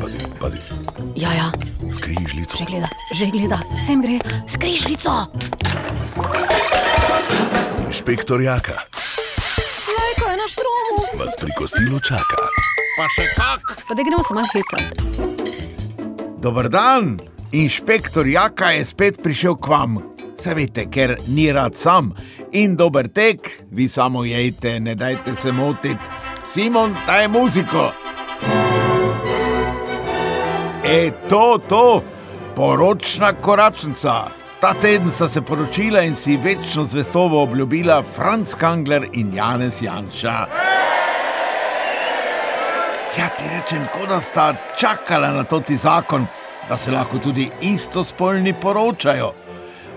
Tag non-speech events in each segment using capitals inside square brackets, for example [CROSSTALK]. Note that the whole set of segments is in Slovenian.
Pazi, pazi, Ja, ja, skrižljico. že gleda, že gleda, sem gre, skrižljico. Inšpektor Jaka Jajko je na štromu. vas pri kosilu čaka. Pa še kak. Pa da gremo se malo hecati. Dober dan, inšpektor Jaka je spet prišel k vam. Se veste, ker ni rad sam. In dober tek, vi samo jejte, ne dajte se motiti. Simon, daj muziko. E, to, to, poročna koračnica. Ta teden sta se poročila in si večno zvestovo obljubila Franz Kangler in Janez Janša. Ja, ti rečem, kot da sta čakala na to ti zakon, da se lahko tudi istospolni poročajo.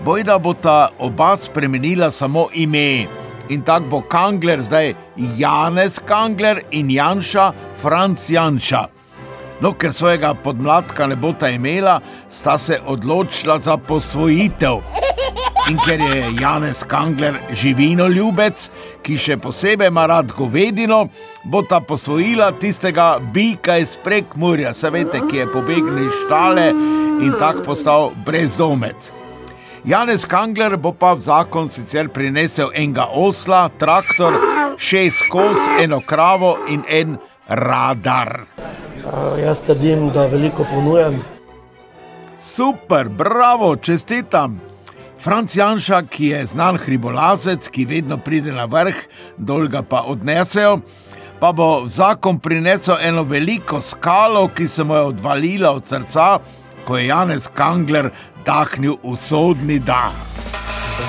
Bojda bo ta oba spremenila samo ime. In tako bo Kangler zdaj Janez Kangler in Janša Franz Janša. No, ker svojega podmladka ne bo ta imela, sta se odločila za posvojitev. In ker je Janez Kangler živino ljubec, ki še posebej ima rad govedino, bo ta posvojila tistega bika iz prekmurja, se veste, ki je pobegnil iz štale in tako postal brezdomec. Janez Kangler bo pa v zakon sicer prinesel enega osla, traktor, šest kos, eno kravo in en radar. A, Jaz trdim, da veliko ponujam. Super, bravo, čestitam. Franc Janša, ki je znan hribolazec, ki vedno pride na vrh, dolga pa odnesejo, pa bo v zakon prinesel eno veliko skalo, ki se mu je odvalila od srca, ko je Janez Kangler dahnil usodni dah.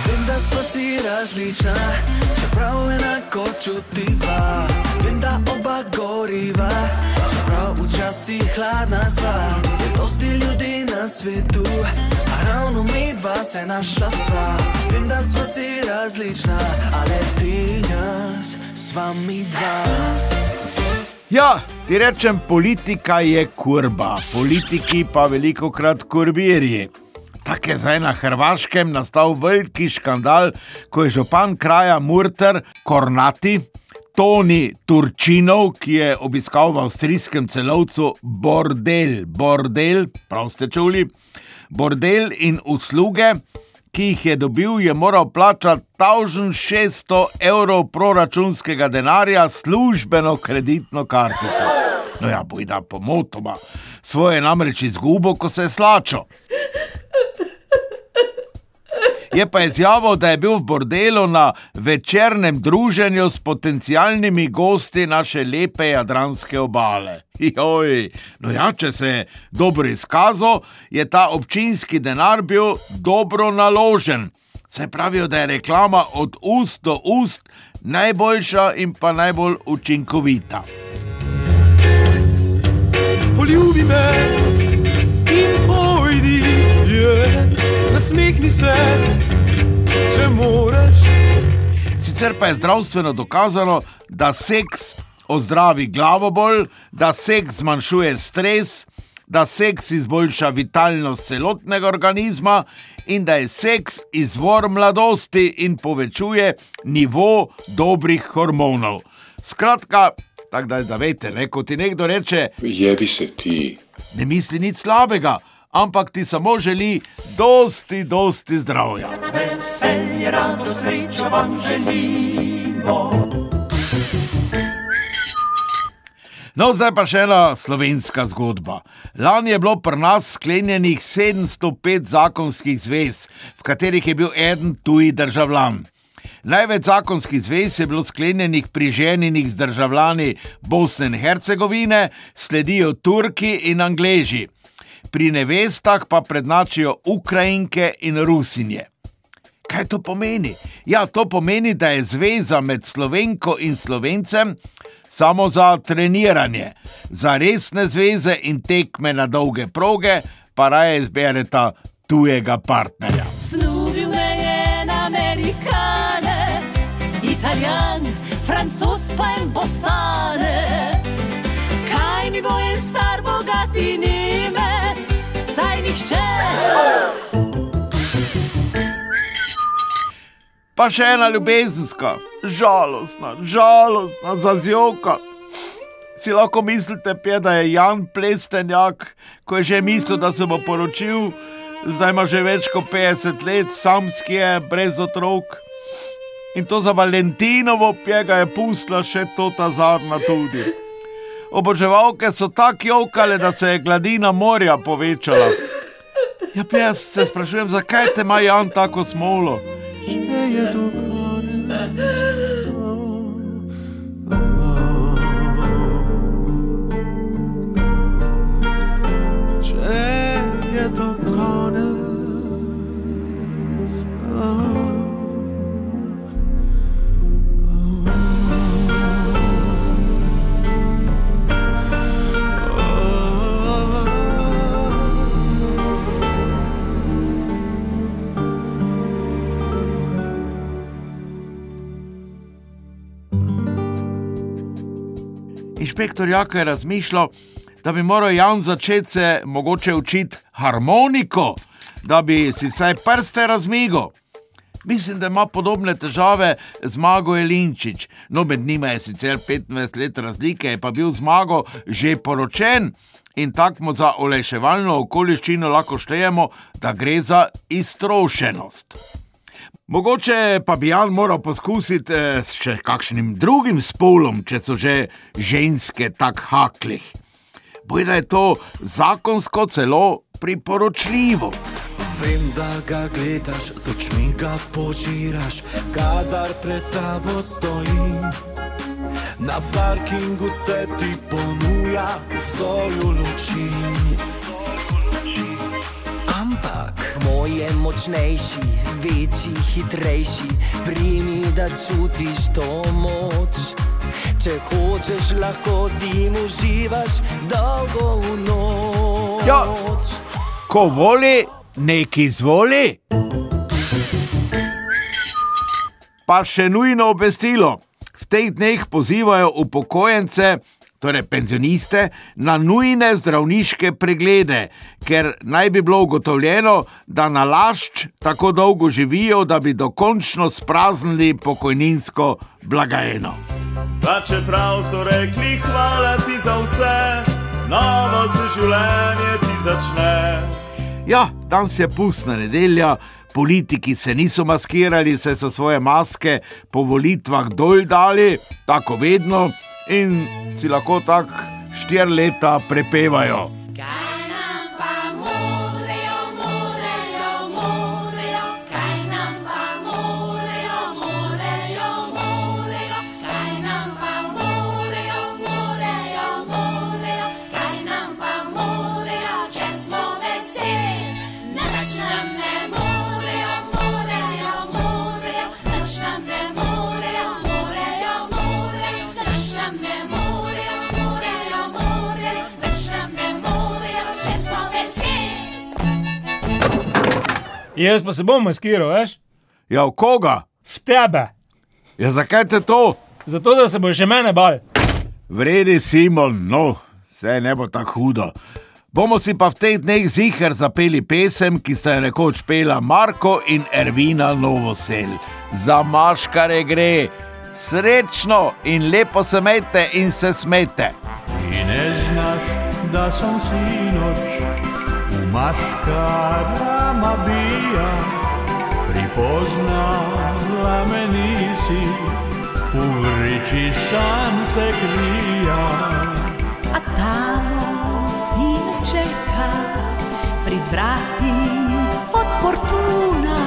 Vem, da smo si različna, čeprav enako čutiva. Vem, da oba goriva, čeprav včasih hladna sva. Je dosti ljudi na svetu, a ravno mi dva se našla sva. Vem, da smo si različna, ale ti jaz sva mi dva. Ja, ti rečem, politika je kurba, politiki pa veliko krat kurbirji. Tako je zdaj na Hrvaškem nastal veliki škandal, ko je župan kraja Murter, Kornati, Toni Turčinov, ki je obiskal v avstrijskem celovcu bordel, bordel, prav ste čuli, bordel in usluge, ki jih je dobil, je moral plačati 1600 evrov proračunskega denarja službeno kreditno kartico. No ja, bojda pomotoma, svoje namreč izgubo, ko se je slačo. Je pa izjavil, da je bil v bordelu na večernem druženju s potencialnimi gosti naše lepe jadranske obale. [LAUGHS] Joj, no ja, če se je dobro izkazal, je ta občinski denar bil dobro naložen. Se pravijo, da je reklama od ust do ust najboljša in pa najbolj učinkovita. poljubi me in pojdi, je, nasmehni se, če moreš. Sicer pa je zdravstveno dokazano, da seks ozdravi glavobol, da seks zmanjšuje stres, da seks izboljša vitalnost celotnega organizma in da je seks izvor mladosti in povečuje nivo dobrih hormonov. Skratka, tako da zavete, ne, ko ti nekdo reče, Jebi se ti. ne misli nič slabega, ampak ti samo želi dosti, dosti zdravja. Veselje, radost, srečo vam želimo. No, zdaj pa še ena slovenska zgodba. Lani je bilo pri nas sklenjenih 705 zakonskih zvez, v katerih je bil eden tuji državljan. Največ zakonskih zvez je bilo sklenjenih pri ženjenih z državljani Bosne in Hercegovine, sledijo Turki in Angleži. Pri nevestah pa prednačijo Ukrajinke in Rusinje. Kaj to pomeni? Ja, to pomeni, da je zveza med Slovenko in Slovencem samo za treniranje, za resne zveze in tekme na dolge proge, pa raje izbereta tujega partnerja. Snubil me je en Amerikanec, Italijan, Francos pa en Bosanec. Pa še ena ljubezenska, žalostna, žalostna, za zjoka. Si lahko mislite, pje, da je Jan Plestenjak, ko je že mislil, da se bo poročil, zdaj ima že več kot 50 let, samski je, brez otrok. In to za Valentinovo pjega je pustila še to ta zadnja tudi. Oboževalke so tako jokale, da se je gladina morja povečala. Ja, jaz se sprašujem, zakaj te ima Jan tako smolo? Če je to Če Inšpektor Jaka je razmišljal, da bi moral Jan začeti se mogoče učiti harmoniko, da bi si vsaj prste razmigal. Mislim, da ima podobne težave Zmago Jelinčič. No, med njima je sicer 25 let razlike, je pa bil Zmago že poročen in tako mu za olajševalno okoliščino lahko štejemo, da gre za iztrošenost. Mogoče pa bi Jan moral poskusiti eh, s še kakšnim drugim spolom, če so že ženske tako haklih. Bojda je to zakonsko celo priporočljivo. Vem, da ga gledaš, z očmi ga požiraš, kadar pred tabo stoji. Na parkingu se ti ponuja svojo luči. Močnejši, večji, hitrejši, primi, da čutiš to moč. Če hočeš, lahko z njim uživaš dolgo v noč. Ja. Ko voli, nek izvoli. Pa še nujno obvestilo. V teh dneh pozivajo upokojence, torej penzioniste, na nujne zdravniške preglede, ker naj bi bilo ugotovljeno, da na lašč tako dolgo živijo, da bi dokončno spraznili pokojninsko blagajno. Pa čeprav so rekli, hvala ti za vse, novo se življenje ti začne. Ja, danes je pustna nedelja, politiki se niso maskirali, saj so svoje maske po volitvah dol dali, tako vedno, in si lahko tako štiri leta prepevajo. Jaz pa se bom maskiral, veš? Ja, v koga? V tebe. Ja, zakaj te to? Zato, da se boš še mene bal. Vredi Simon, no, vse ne bo tako hudo. Bomo si pa v teh dneh zihar zapeli pesem, ki sta jo nekoč pela Marko in Ervina Novosel. Za maškare gre, srečno in lepo se mete in se smete. Ti ne znaš, da sem sinoč v maškarama bija, pripoznala me nisi, v vreči sam se krija. A tamo si me čeka, pred vrati od portuna,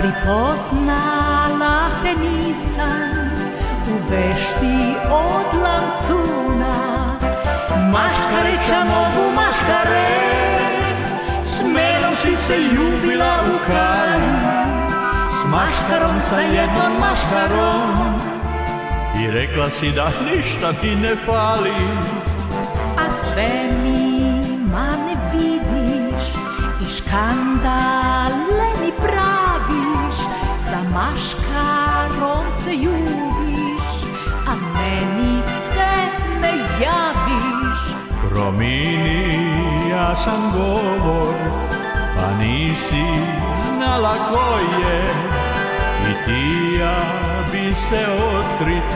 pripoznala te nisem, v vešti od lancuna. Maškare, čamovu maškare, maškarom sa jednom maškarom. I rekla si da ništa mi ne fali, a sve nima ne vidiš i škandale mi praviš, sa maškarom se ljubiš, a meni se ne javiš. promini ja sam govor, pa nisi znala ko je. I ja bi se otkrit,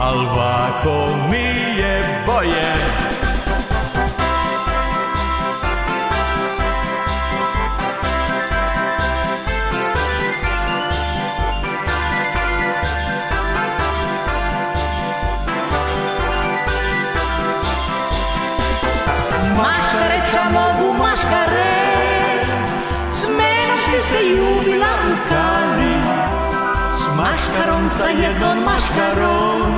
al vako mi je boje. Maškarom sa jednom maškarom.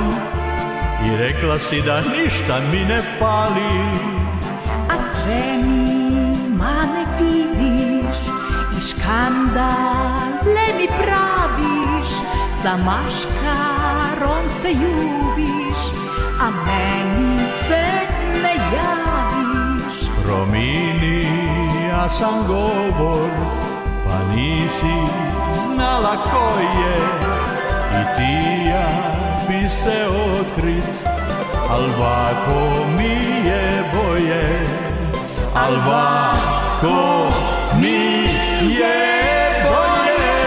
I rekla si da ništa mi ne fali A sve mi mane vidiš i škandale mi praviš, sa maškarom se ljubiš, a meni se ne javiš. Promini, ja sam govor Pa nisi znala ko je I ti ja bi se otkrit Al vako mi je boje Al vako mi je boje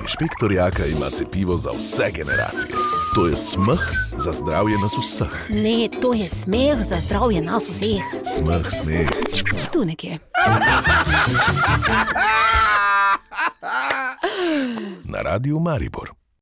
Inšpektor Jaka ima cepivo za vse generacije. To je smeh za zdravje nas vseh. Ne, to je smeh za zdravje nas vseh. Smeh, smeh. Tu nekje. [LAUGHS] Na radiju Maribor.